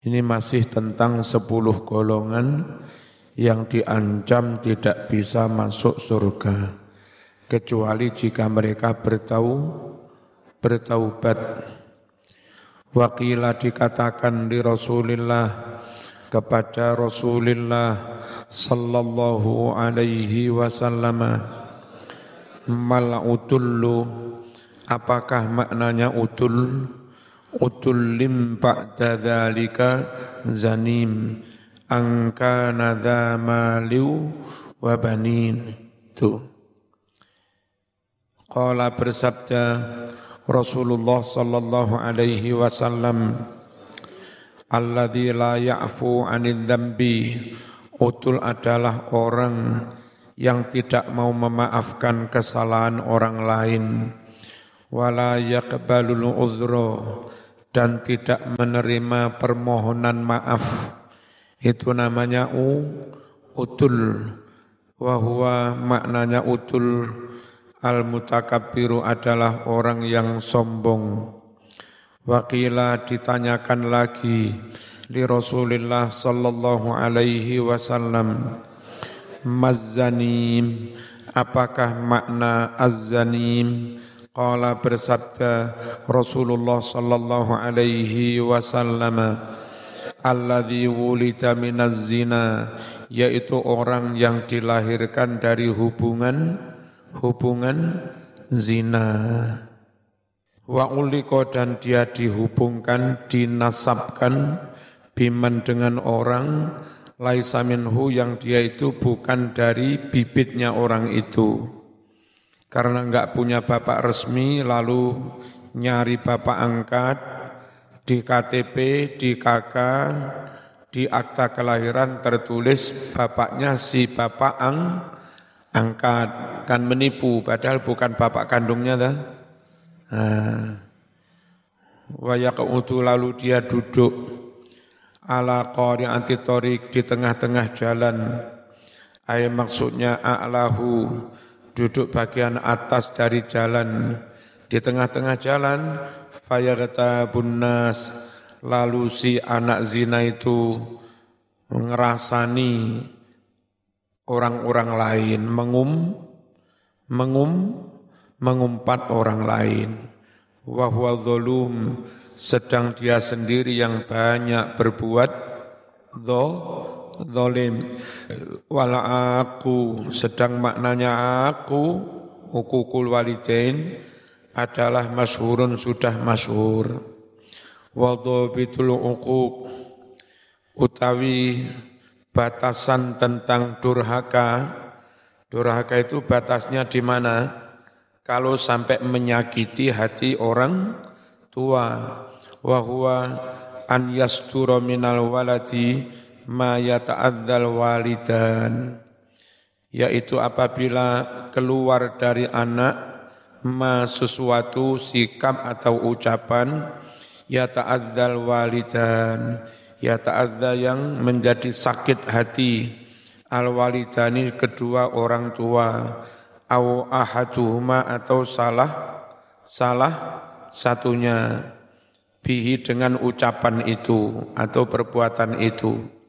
Ini masih tentang sepuluh golongan yang diancam tidak bisa masuk surga. Kecuali jika mereka bertahu bertaubat. Wakila dikatakan di Rasulullah kepada Rasulullah sallallahu alaihi wasallam mal utullu apakah maknanya utul utul lim ba'da dzalika zanim. Angka nadha maliu wa banin. Tu. Qala bersabda Rasulullah sallallahu alaihi wasallam alladzi la ya'fu 'anil dzambi utul adalah orang yang tidak mau memaafkan kesalahan orang lain. Wala yaqbalul uzra dan tidak menerima permohonan maaf. Itu namanya u utul. Wahwa maknanya utul. Al mutakabbiru adalah orang yang sombong. Wakila ditanyakan lagi li Rasulillah sallallahu alaihi wasallam mazzanim? Apakah makna azzanim Qala bersabda Rasulullah sallallahu alaihi wasallam Alladhi wulida minaz zina Yaitu orang yang dilahirkan dari hubungan Hubungan zina. Wa uliko dan dia dihubungkan Dinasabkan Biman dengan orang Laisa minhu yang dia itu bukan dari bibitnya orang itu karena enggak punya bapak resmi lalu nyari bapak angkat di KTP, di KK, di akta kelahiran tertulis bapaknya si bapak ang angkat kan menipu padahal bukan bapak kandungnya dah. Nah. Wayakautu lalu dia duduk ala qari anti torik di tengah-tengah jalan. Ayat maksudnya a'lahu duduk bagian atas dari jalan. Di tengah-tengah jalan fayagata bunnas lalu si anak zina itu ngerasani orang-orang lain. Mengum mengum mengumpat orang lain. Wahwa zulum sedang dia sendiri yang banyak berbuat do zalim. Wala aku sedang maknanya aku hukukul walidain adalah masyhurun sudah masyhur. Wa dhabitul uquq utawi batasan tentang durhaka. Durhaka itu batasnya di mana? Kalau sampai menyakiti hati orang tua. Wa huwa an yastura minal waladi ma walidan yaitu apabila keluar dari anak ma sesuatu sikap atau ucapan yata'adzal walidan yata'adza yang menjadi sakit hati al walidani kedua orang tua au ahaduhuma atau salah salah satunya bihi dengan ucapan itu atau perbuatan itu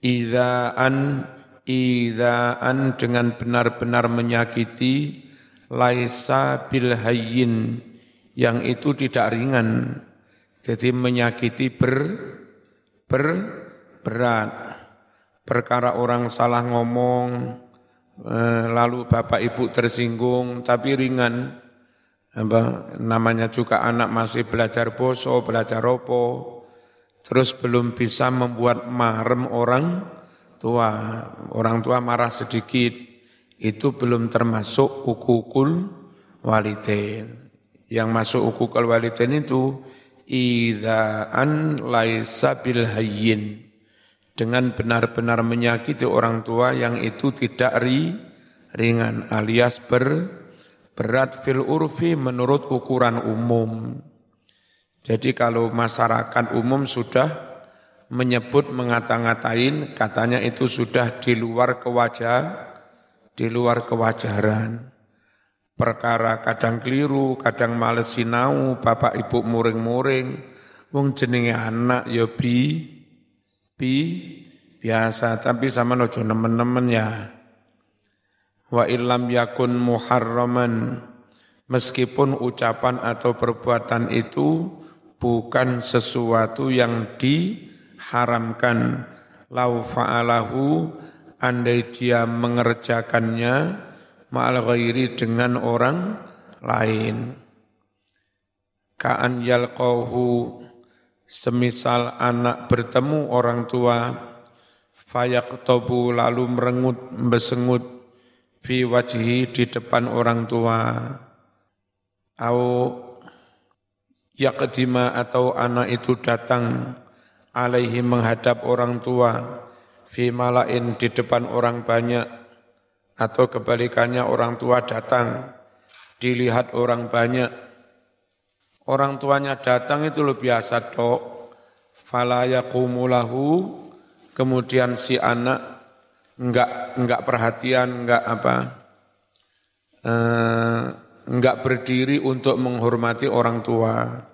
Idaan idaan dengan benar-benar menyakiti laisa bil hayyin yang itu tidak ringan. Jadi menyakiti ber ber berat. Perkara orang salah ngomong eh, lalu bapak ibu tersinggung tapi ringan. Namanya juga anak masih belajar boso, belajar ropo terus belum bisa membuat marem orang tua. Orang tua marah sedikit, itu belum termasuk ukukul walidain. Yang masuk ukukul walidain itu idaan laisa bil hayyin dengan benar-benar menyakiti orang tua yang itu tidak ri, ringan alias ber, berat fil urfi menurut ukuran umum. Jadi kalau masyarakat umum sudah menyebut mengata-ngatain, katanya itu sudah di luar kewajar, di luar kewajaran. Perkara kadang keliru, kadang males sinau, bapak ibu muring-muring, Wong jenenge anak ya bi bi biasa tapi sama nojo nemen-nemen ya. Wa illam yakun muharraman meskipun ucapan atau perbuatan itu bukan sesuatu yang diharamkan. Lau fa'alahu andai dia mengerjakannya ma'al ghairi dengan orang lain. Ka'an yalqahu semisal anak bertemu orang tua fayaqtabu lalu merengut besengut fi wajhi di depan orang tua. Au yaqdima atau anak itu datang alaihi menghadap orang tua fi malain di depan orang banyak atau kebalikannya orang tua datang dilihat orang banyak. Orang tuanya datang itu lebih biasa dok. Fala yaqumulahu kemudian si anak enggak enggak perhatian enggak apa eh, enggak berdiri untuk menghormati orang tua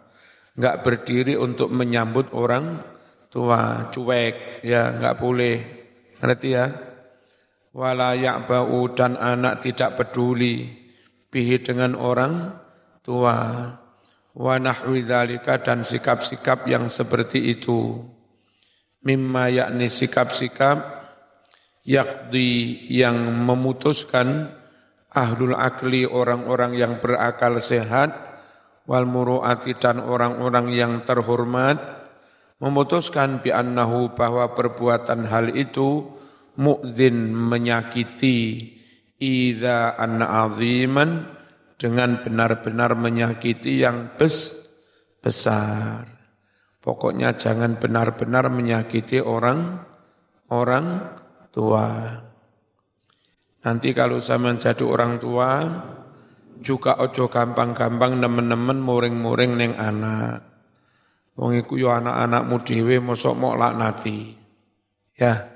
nggak berdiri untuk menyambut orang tua, cuek, ya nggak boleh. Ngerti ya? Wala ya'ba'u dan anak tidak peduli bihi dengan orang tua. Wa nahwi dan sikap-sikap yang seperti itu. Mimma yakni sikap-sikap yakdi yang memutuskan ahlul akli orang-orang yang berakal sehat wal muru'ati dan orang-orang yang terhormat memutuskan bi annahu bahwa perbuatan hal itu mu'dzin menyakiti idza anna aziman dengan benar-benar menyakiti yang bes, besar. Pokoknya jangan benar-benar menyakiti orang orang tua. Nanti kalau saya menjadi orang tua, juga ojo gampang-gampang nemen-nemen muring-muring neng anak. Wong iku yo anak-anakmu dhewe mosok mok laknati. Ya.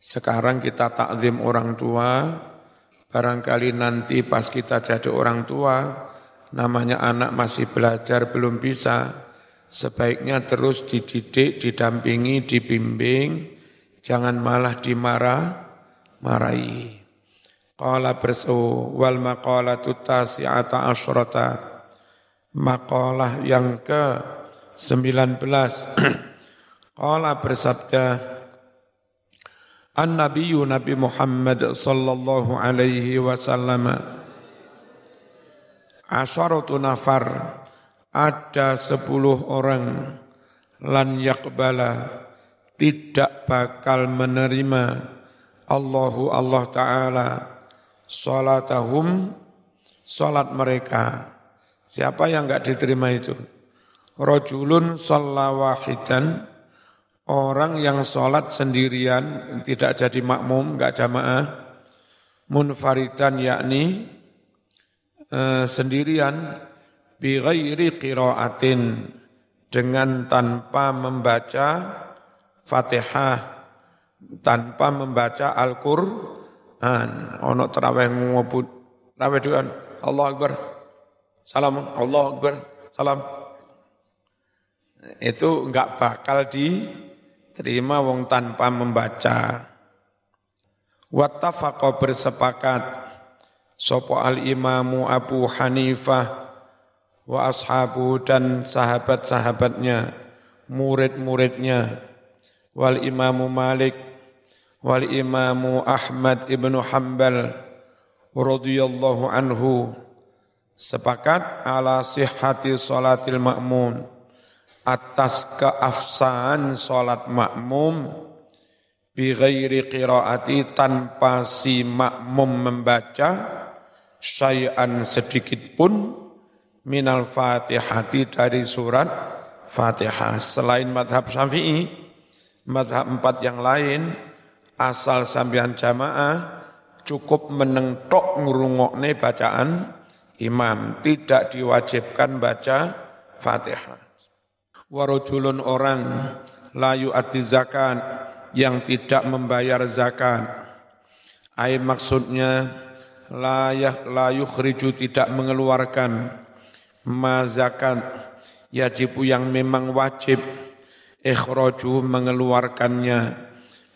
Sekarang kita takzim orang tua, barangkali nanti pas kita jadi orang tua, namanya anak masih belajar belum bisa, sebaiknya terus dididik, didampingi, dibimbing, jangan malah dimarah, marahi. Qala bersu wal maqalatu tasi'ata asyrata. Maqalah yang ke 19. Qala bersabda An-Nabiyyu Nabi Muhammad sallallahu alaihi wasallam Asyaratu nafar ada sepuluh orang lan yakbala tidak bakal menerima Allahu Allah Ta'ala Salatahum, salat mereka. Siapa yang enggak diterima itu? Rojulun wahidan, orang yang sholat sendirian, tidak jadi makmum, enggak jamaah. Munfaridan yakni eh, sendirian, bi ghairi qiraatin, dengan tanpa membaca Fatihah, tanpa membaca Al-Qur'an. An ono terawih ngobut terawih dengan Allah Akbar. Salam. Allah Akbar. Salam. Itu enggak bakal diterima wong tanpa membaca. Wattafaqa bersepakat. Sopo al imamu Abu Hanifah wa ashabu dan sahabat-sahabatnya murid-muridnya. Wal imamu Malik wal imamu Ahmad ibnu Hanbal radhiyallahu anhu sepakat ala sihhati salatil makmum atas keafsahan salat makmum bi ghairi qiraati tanpa si makmum membaca syai'an sedikit pun minal fatihati dari surat fatihah. Selain madhab syafi'i madhab empat yang lain asal sambian jamaah cukup menengtok ngurungokne bacaan imam, tidak diwajibkan baca Fatihah. Warujulun orang layu ati zakat yang tidak membayar zakat. Ay maksudnya layah layu khriju tidak mengeluarkan ma zakat yajibu yang memang wajib ikhraju mengeluarkannya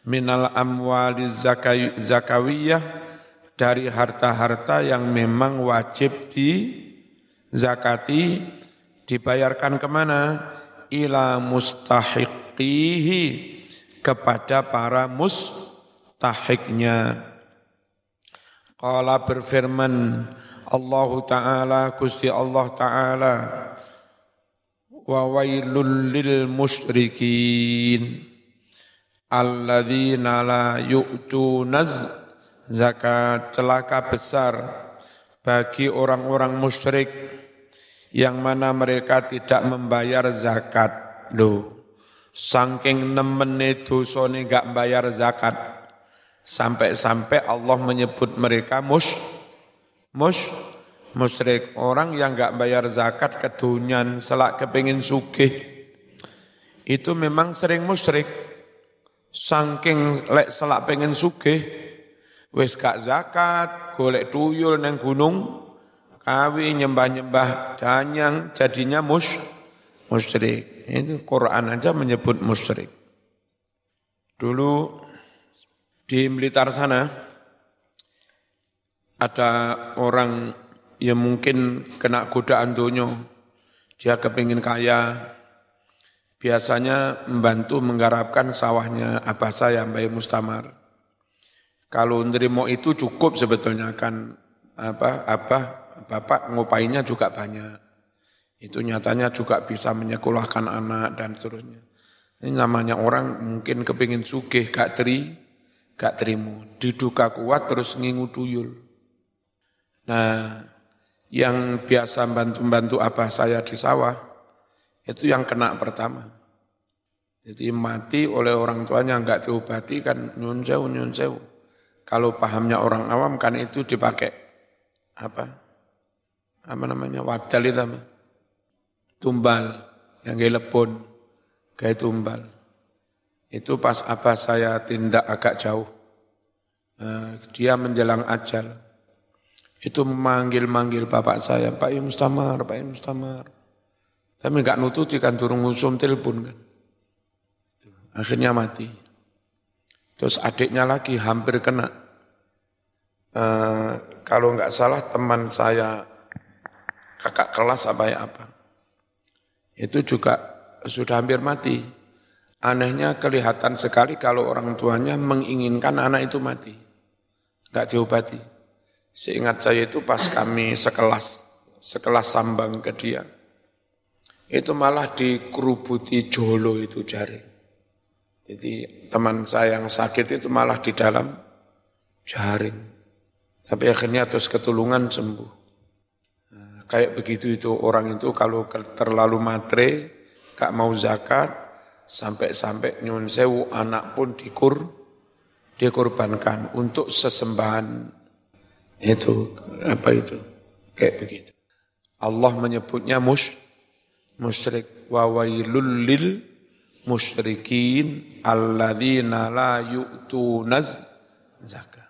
minal amwali zakawiyah dari harta-harta yang memang wajib di zakati dibayarkan ke mana? Ila mustahiqihi kepada para mustahiknya. Qala berfirman Allah Ta'ala, Gusti Allah Ta'ala, wa wailul lil musyrikin alladzina la yu'tunaz zakat celaka besar bagi orang-orang musyrik yang mana mereka tidak membayar zakat. Loh, saking nemene dosane enggak bayar zakat. Sampai-sampai Allah menyebut mereka mus mus musyrik. Orang yang enggak bayar zakat kedunyan selak kepingin sugih. Itu memang sering musyrik. Saking lek selak pengen sugih, wis gak zakat, golek tuyul neng gunung, kawi nyembah-nyembah danyang jadinya mus musyrik. Ini Quran aja menyebut musyrik. Dulu di Blitar sana ada orang yang mungkin kena godaan dunia, dia kepingin kaya, biasanya membantu menggarapkan sawahnya abah saya Mbak Mustamar. Kalau nerimo itu cukup sebetulnya kan apa apa bapak ngupainya juga banyak. Itu nyatanya juga bisa menyekolahkan anak dan seterusnya. Ini namanya orang mungkin kepingin sugih, gak teri, gak terima. Diduga kuat terus ngingu tuyul. Nah, yang biasa bantu-bantu abah saya di sawah, itu yang kena pertama. Jadi mati oleh orang tuanya nggak diobati kan nyun sewu. Kalau pahamnya orang awam kan itu dipakai apa? Apa namanya? Wadal itu apa? Tumbal, yang gaya lepon, gaya tumbal. Itu pas apa saya tindak agak jauh. Eh, dia menjelang ajal itu memanggil-manggil bapak saya, Pak Im Mustamar, Pak Im Mustamar. Tapi enggak nututi kan turun ngusum telepon kan. Akhirnya mati. Terus adiknya lagi hampir kena. E, kalau enggak salah teman saya kakak kelas apa ya apa. Itu juga sudah hampir mati. Anehnya kelihatan sekali kalau orang tuanya menginginkan anak itu mati. Enggak diobati. Seingat saya itu pas kami sekelas, sekelas sambang ke dia. Itu malah dikerubuti jolo itu jari. Jadi teman saya yang sakit itu malah di dalam jaring. Tapi akhirnya terus ketulungan sembuh. Nah, kayak begitu itu orang itu kalau terlalu matre, gak mau zakat, sampai-sampai nyun sewu anak pun dikur, dikorbankan untuk sesembahan itu apa itu? Kayak begitu. Allah menyebutnya mus musyrik wa wailul lil musyrikin alladzina la yu'tunaz zakat.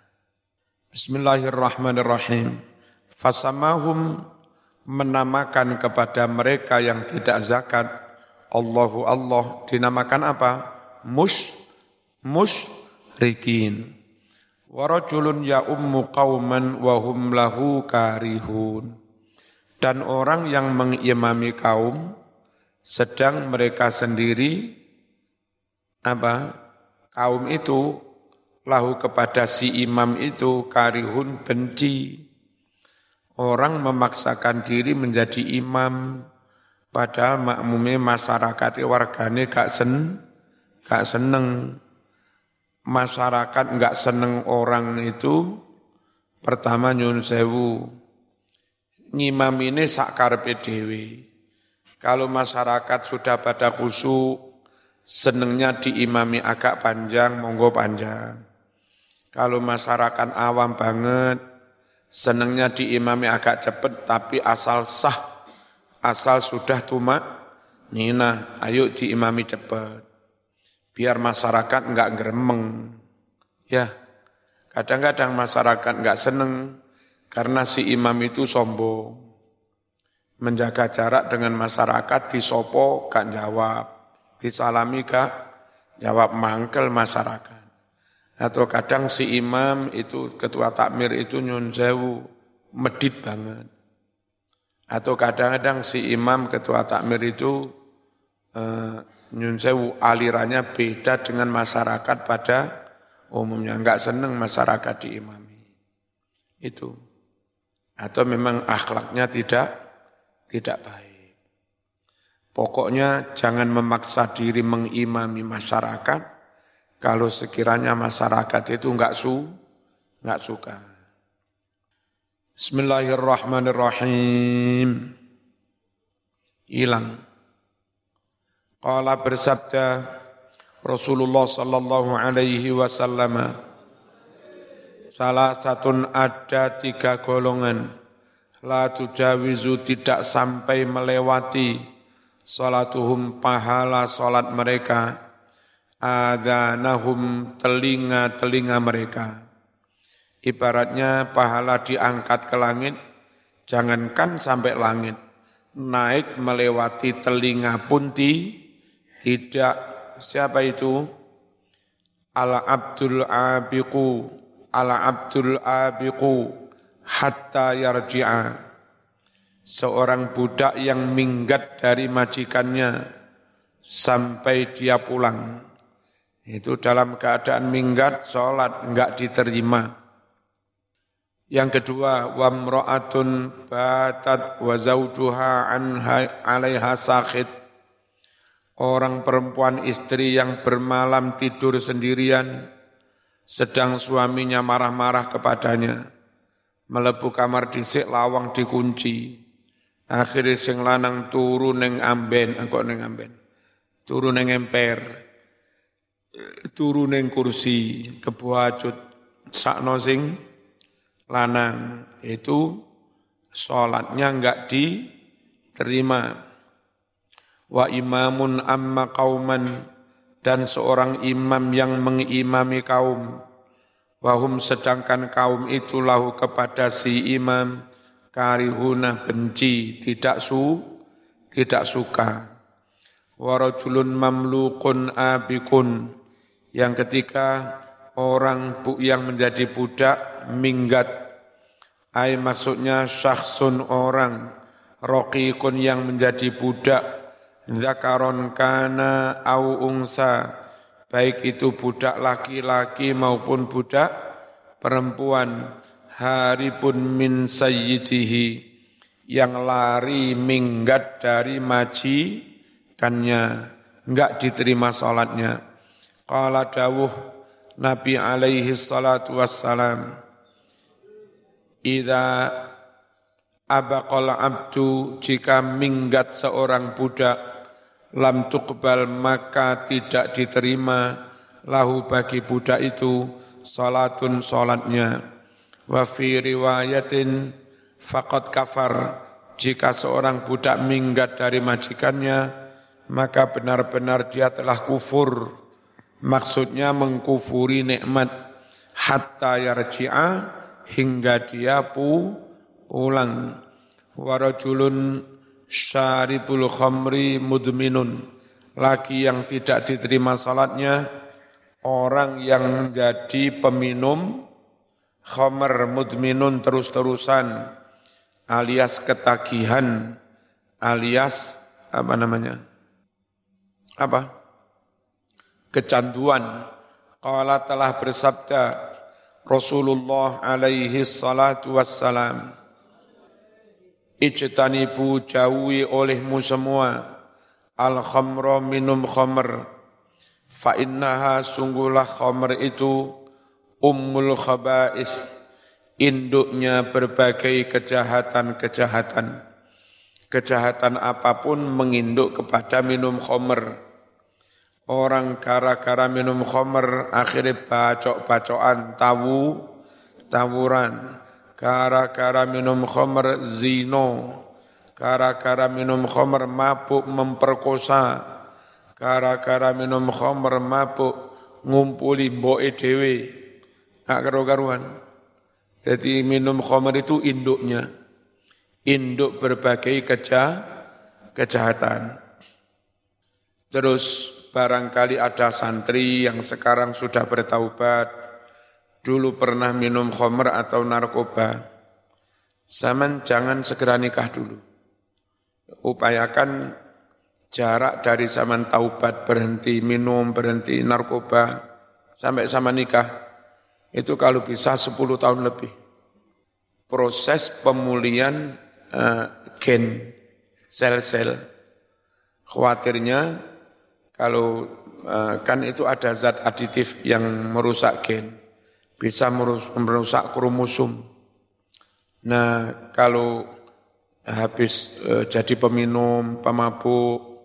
Bismillahirrahmanirrahim. Fasamahum menamakan kepada mereka yang tidak zakat Allahu Allah dinamakan apa? Mus musyrikin. Warajulun ya ummu qauman wa hum lahu karihun. Dan orang yang mengimami kaum sedang mereka sendiri apa? Kaum itu lahu kepada si imam itu karihun benci. Orang memaksakan diri menjadi imam padahal makmumnya masyarakat wargane gak sen gak seneng masyarakat nggak seneng orang itu pertama nyun sewu ngimam ini sakar PDW. Kalau masyarakat sudah pada khusyuk, senengnya diimami agak panjang, monggo panjang. Kalau masyarakat awam banget, senengnya diimami agak cepat, tapi asal sah, asal sudah tumak, nina, ayo diimami cepat biar masyarakat enggak geremeng. Ya, kadang-kadang masyarakat enggak seneng karena si imam itu sombong. menjaga jarak dengan masyarakat disopo gak jawab, disalami gak jawab mangkel masyarakat. Atau kadang si imam itu ketua takmir itu nyun sewu, medit banget. Atau kadang-kadang si imam ketua takmir itu eh, nyun sewu alirannya beda dengan masyarakat pada umumnya. Enggak seneng masyarakat diimami. Itu. Atau memang akhlaknya tidak tidak baik. Pokoknya jangan memaksa diri mengimami masyarakat kalau sekiranya masyarakat itu enggak su, enggak suka. Bismillahirrahmanirrahim. Hilang. Qala bersabda Rasulullah sallallahu alaihi wasallam Salah satu ada tiga golongan. La tujawizu tidak sampai melewati salatuhum pahala salat mereka. Adanahum telinga-telinga mereka. Ibaratnya pahala diangkat ke langit jangankan sampai langit. Naik melewati telinga pun ti, tidak. Siapa itu? Ala abdul abiqu ala abdul abiqu hatta yarji'a. Seorang budak yang minggat dari majikannya sampai dia pulang. Itu dalam keadaan minggat sholat enggak diterima. Yang kedua wamra'atun batat wa zawjuha anha alaiha sakhid orang perempuan istri yang bermalam tidur sendirian sedang suaminya marah-marah kepadanya melebu kamar dhisik lawang dikunci. Akhirnya sing lanang turu neng amben, engkau neng amben. Turu neng emper. Turu neng kursi kebuacut sakno sing lanang itu sholatnya enggak diterima. Wa imamun amma kauman dan seorang imam yang mengimami kaum Wahum sedangkan kaum itu lahu kepada si imam karihuna benci, tidak su, tidak suka. Warajulun mamlukun abikun. Yang ketiga orang yang menjadi budak minggat. Ay maksudnya syakhsun orang. Rokikun yang menjadi budak. Zakaron kana au ungsa. Baik itu budak laki-laki maupun budak perempuan. Hari pun min sayyidihi. Yang lari minggat dari majikannya. Enggak diterima salatnya qala dawuh Nabi alaihi salatu wassalam. Ida abaqal abdu jika minggat seorang budak lam tuqbal maka tidak diterima. Lahu bagi budak itu salatun salatnya. Wa fi riwayatin faqad kafar. Jika seorang budak minggat dari majikannya maka benar-benar dia telah kufur. Maksudnya mengkufuri nikmat. Hatta yarji'a hingga dia pu pulang. Warajulun syaribul khamri mudminun. Laki yang tidak diterima salatnya orang yang menjadi peminum khamr mudminun terus-terusan alias ketagihan alias apa namanya? Apa? Kecanduan. Qala telah bersabda Rasulullah alaihi salatu wassalam Ijtanibu jauhi olehmu semua. Al khamra minum khamr. Fa innaha sungguhlah khamr itu ummul khaba'is. Induknya berbagai kejahatan-kejahatan. Kejahatan apa pun menginduk kepada minum khamr. Orang gara-gara minum khamr akhirnya bacok-bacokan tawu tawuran Gara-gara minum khamr zino, gara-gara minum khamr mabuk memperkosa, gara-gara minum khamr mabuk ngumpuli mboke dhewe. Gak karu-karuan. Jadi minum khamr itu induknya. induk berbagai keja, kejahatan. Terus barangkali ada santri yang sekarang sudah bertaubat, dulu pernah minum khomer atau narkoba, zaman jangan segera nikah dulu. Upayakan jarak dari zaman taubat berhenti minum, berhenti narkoba, sampai sama nikah, itu kalau bisa 10 tahun lebih. Proses pemulihan uh, gen, sel-sel, khawatirnya kalau uh, kan itu ada zat aditif yang merusak gen, bisa merusak kromosom. Nah, kalau habis uh, jadi peminum, pemabuk,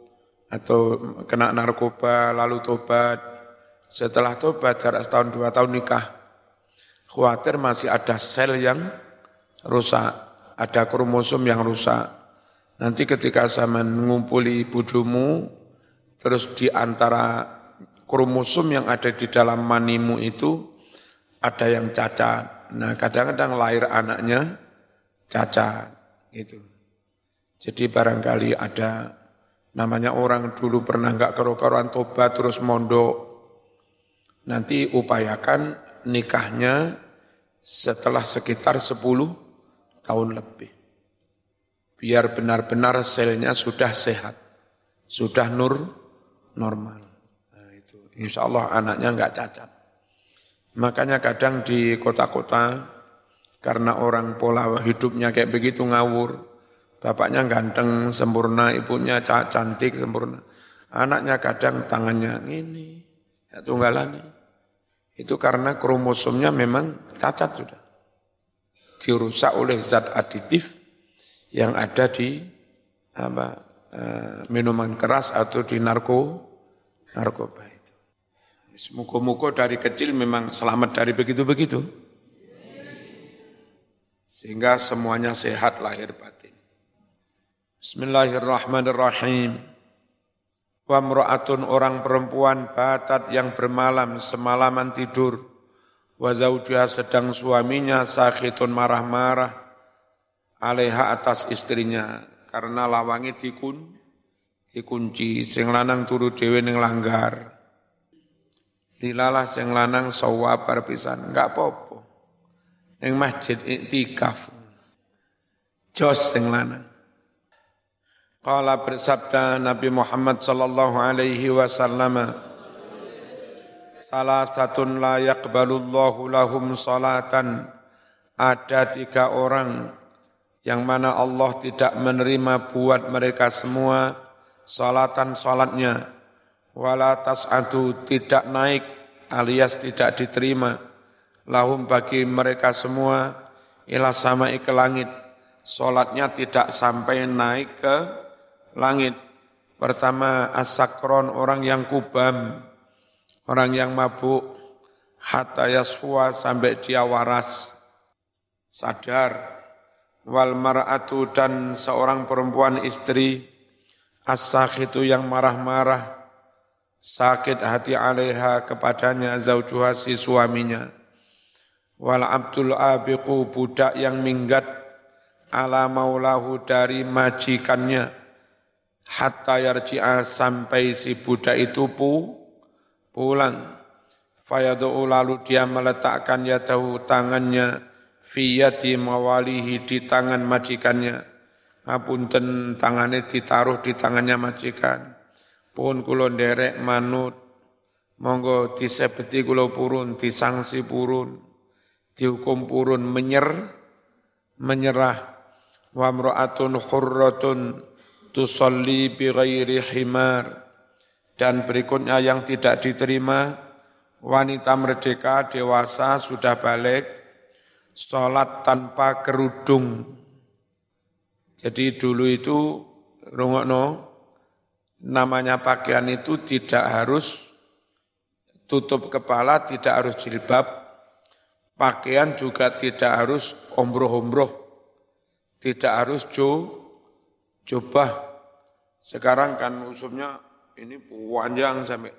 atau kena narkoba, lalu tobat, setelah tobat jarak setahun dua tahun nikah, khawatir masih ada sel yang rusak, ada kromosom yang rusak. Nanti ketika zaman mengumpuli bujumu, Terus di antara kromosom yang ada di dalam manimu itu ada yang cacat. Nah kadang-kadang lahir anaknya cacat gitu. Jadi barangkali ada namanya orang dulu pernah nggak kerukaruan tobat terus mondok. Nanti upayakan nikahnya setelah sekitar 10 tahun lebih. Biar benar-benar selnya sudah sehat, sudah nur normal. Nah, itu insya Allah anaknya nggak cacat. Makanya kadang di kota-kota karena orang pola hidupnya kayak begitu ngawur, bapaknya ganteng sempurna, ibunya cantik sempurna, anaknya kadang tangannya ini, ya tunggalan. Itu karena kromosomnya memang cacat sudah. Dirusak oleh zat aditif yang ada di apa Eh, minuman keras atau di narko narkoba itu. Muka-muka dari kecil memang selamat dari begitu-begitu. Sehingga semuanya sehat lahir batin. Bismillahirrahmanirrahim. Wa mra'atun orang perempuan batat yang bermalam semalaman tidur. Wa zaujuha sedang suaminya sakhitun marah-marah. Alaiha atas istrinya karena lawangi dikun dikunci sing lanang turu dhewe ning langgar dilalah sing lanang sawab pisan enggak apa-apa. Ning masjid iktikaf. Jos sing lanang. Qala bersabda Nabi Muhammad sallallahu alaihi wasallam Salah satun la yaqbalullahu lahum salatan. Ada tiga orang yang mana Allah tidak menerima buat mereka semua salatan salatnya wala tas'adu tidak naik alias tidak diterima. Lahum bagi mereka semua ila sama ke langit. Salatnya tidak sampai naik ke langit. Pertama asakron orang yang kubam orang yang mabuk. Hatta yashuwa sampai dia waras sadar. Wal mar'atu dan seorang perempuan istri. As itu yang marah-marah sakit hati alaiha kepadanya zaujuha si suaminya wal abdul abiqu budak yang minggat ala maulahu dari majikannya hatta yarji'a sampai si budak itu pu, pulang fayadu lalu dia meletakkan yadahu tangannya fiyati mawalihi di tangan majikannya. Ngapunten tangannya ditaruh di tangannya majikan. Pun kulo derek manut. Monggo disebeti kulo purun, disangsi purun. Dihukum purun menyer, menyerah. Wa mra'atun khurratun tusalli bi ghairi himar. Dan berikutnya yang tidak diterima, wanita merdeka dewasa sudah balik, sholat tanpa kerudung. Jadi dulu itu rungokno namanya pakaian itu tidak harus tutup kepala, tidak harus jilbab. Pakaian juga tidak harus ombroh-ombroh. Tidak harus jo, coba. Sekarang kan usumnya ini panjang sampai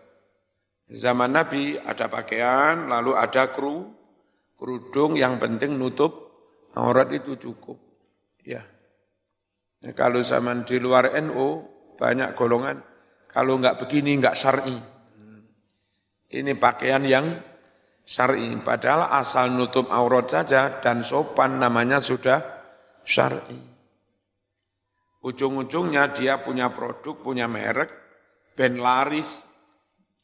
zaman Nabi ada pakaian, lalu ada kru, kerudung yang penting nutup aurat itu cukup. Ya. Ya, kalau zaman di luar NU banyak golongan kalau enggak begini enggak syar'i. Ini pakaian yang syar'i. Padahal asal nutup aurat saja dan sopan namanya sudah syar'i. Ujung-ujungnya dia punya produk, punya merek, ben laris.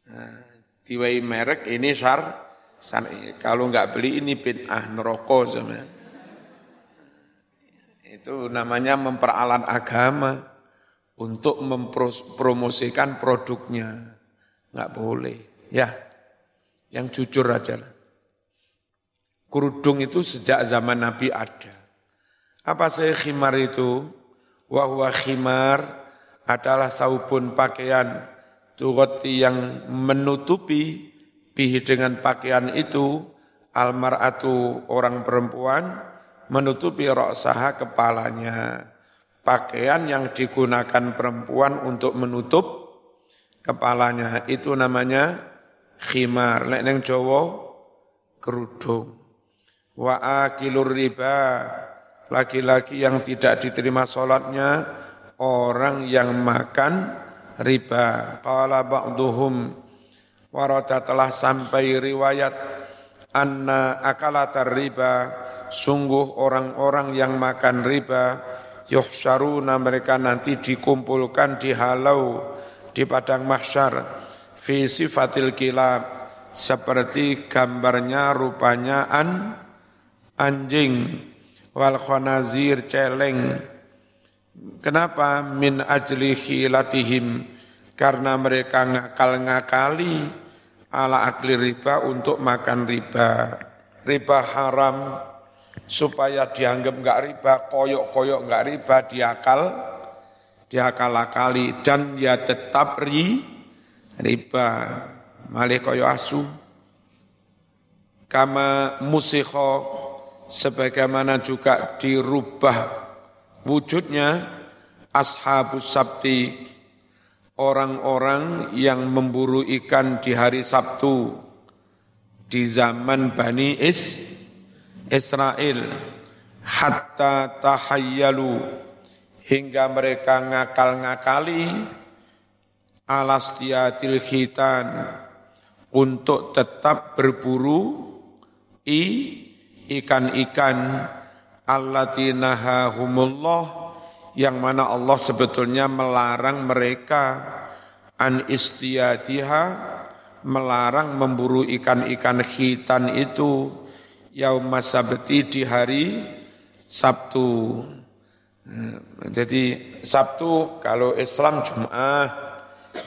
Nah, merek ini syar, syar'i. Kalau enggak beli ini bid'ah neraka sebenarnya. Itu namanya memperalat agama untuk mempromosikan produknya. Enggak boleh. Ya, yang jujur aja. Kerudung itu sejak zaman Nabi ada. Apa saya khimar itu? Wahwa khimar adalah saupun pakaian tughati yang menutupi bihi dengan pakaian itu almar'atu orang perempuan menutupi roksaha kepalanya. Pakaian yang digunakan perempuan untuk menutup kepalanya. Itu namanya khimar. Lek neng Jawa kerudung. Wa akilur riba. Laki-laki yang tidak diterima sholatnya orang yang makan riba. Qala ba'duhum. Warata telah sampai riwayat anna akalatar riba. Sungguh orang-orang yang makan riba yuhsyaruna mereka nanti dikumpulkan dihalau di padang mahsyar. Fi sifatil kilab seperti gambarnya rupanya an anjing. Wal khanazir celeng. Kenapa? Min ajli khilatihim. Karena mereka ngakal-ngakali ala akli riba untuk makan riba. Riba haram supaya dianggap enggak riba koyok-koyok enggak riba diakal diakal-akali dan ya tetap ri riba. Malih kaya asu. Kama musikho sebagaimana juga dirubah wujudnya ashabus sabti orang-orang yang memburu ikan di hari Sabtu di zaman Bani Is Israel hatta tahayyalu hingga mereka ngakal-ngakali alastiatil khitan untuk tetap berburu i ikan-ikan allatinahahumullah yang mana Allah sebetulnya melarang mereka an istiatiha melarang memburu ikan-ikan khitan itu yaum sabti di hari Sabtu. Jadi Sabtu kalau Islam Jum'ah,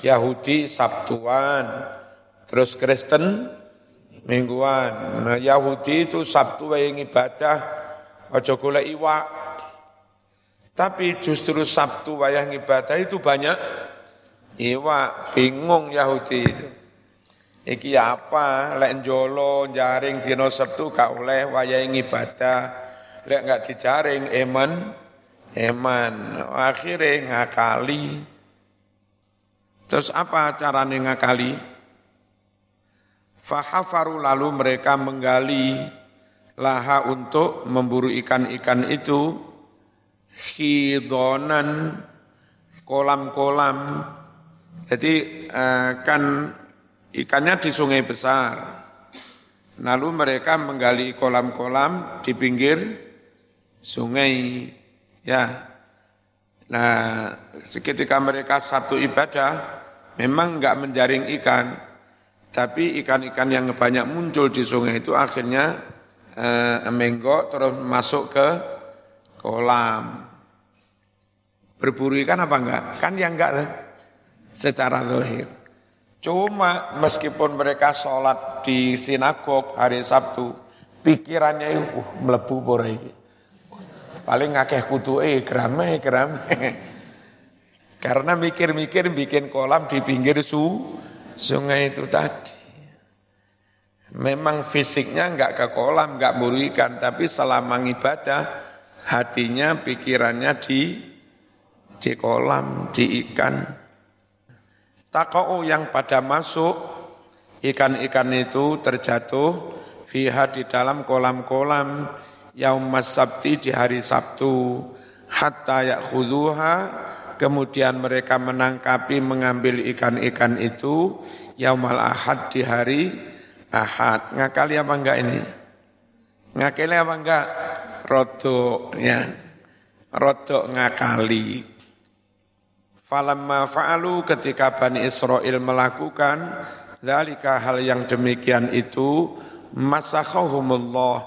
Yahudi Sabtuan, terus Kristen mingguan. Nah, Yahudi itu Sabtu yang ibadah, ojo golek iwak. Tapi justru Sabtu wayang ibadah itu banyak iwak, bingung Yahudi itu. Iki apa? Lek jolo jaring dino Sabtu gak oleh wayang ibadah. Lek enggak dijaring eman, eman. Akhirnya ngakali. Terus apa caranya ngakali? Fahafaru lalu mereka menggali laha untuk memburu ikan-ikan itu khidonan kolam-kolam. Jadi eh, kan ikannya di sungai besar. Lalu mereka menggali kolam-kolam di pinggir sungai. Ya, Nah, ketika mereka satu ibadah, memang enggak menjaring ikan, tapi ikan-ikan yang banyak muncul di sungai itu akhirnya eh, menggok terus masuk ke kolam. Berburu ikan apa enggak? Kan yang enggak secara zahir. Cuma meskipun mereka sholat di sinagog hari Sabtu, pikirannya uh, melebu ini. Paling ngakeh kutu eh gerame gerame. Karena mikir-mikir bikin kolam di pinggir su, sungai itu tadi. Memang fisiknya enggak ke kolam, enggak buru ikan, tapi selama ibadah hatinya, pikirannya di di kolam, di ikan. Takau yang pada masuk ikan-ikan itu terjatuh fiha di dalam kolam-kolam yaum sabti di hari Sabtu. Hatta ya'khudhuha kemudian mereka menangkapi mengambil ikan-ikan itu yaumal ahad di hari ahad. Ngakali apa enggak ini? Ngakali apa enggak? Rodok ya. Rodok ngakali falamma fa'alu ketika Bani Israel melakukan Zalika hal yang demikian itu masakhahumullah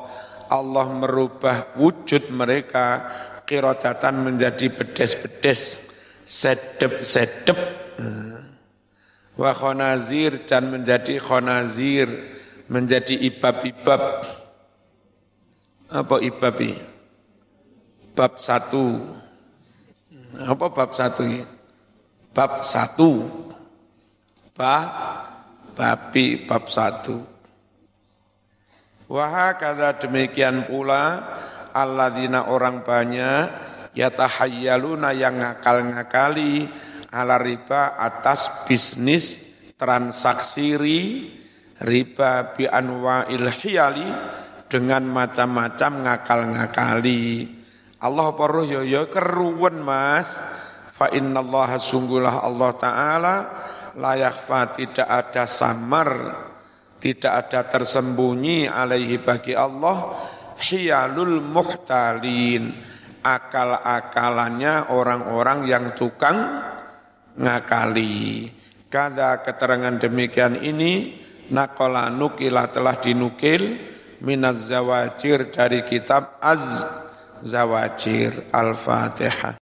Allah merubah wujud mereka kirodatan menjadi bedes-bedes sedep-sedep wa khonazir dan menjadi khonazir menjadi ibab-ibab. Apa ibabi? Bab satu. Apa bab satu ini bab satu bab babi bab satu. Wahakada demikian pula alladzina orang banyak yatahayyaluna yang ngakal-ngakali ala riba atas bisnis transaksi riba bi anwa'il hiyali dengan macam-macam ngakal-ngakali. Allah paruh yo yo keruwen Mas. Fa innallaha sungguhlah Allah taala layakfa tidak ada samar, tidak ada tersembunyi alaihi bagi Allah hiyalul muhtalin akal-akalannya orang-orang yang tukang ngakali. Kada keterangan demikian ini nakola nukila telah dinukil minaz zawajir dari kitab az zawajir al-fatihah.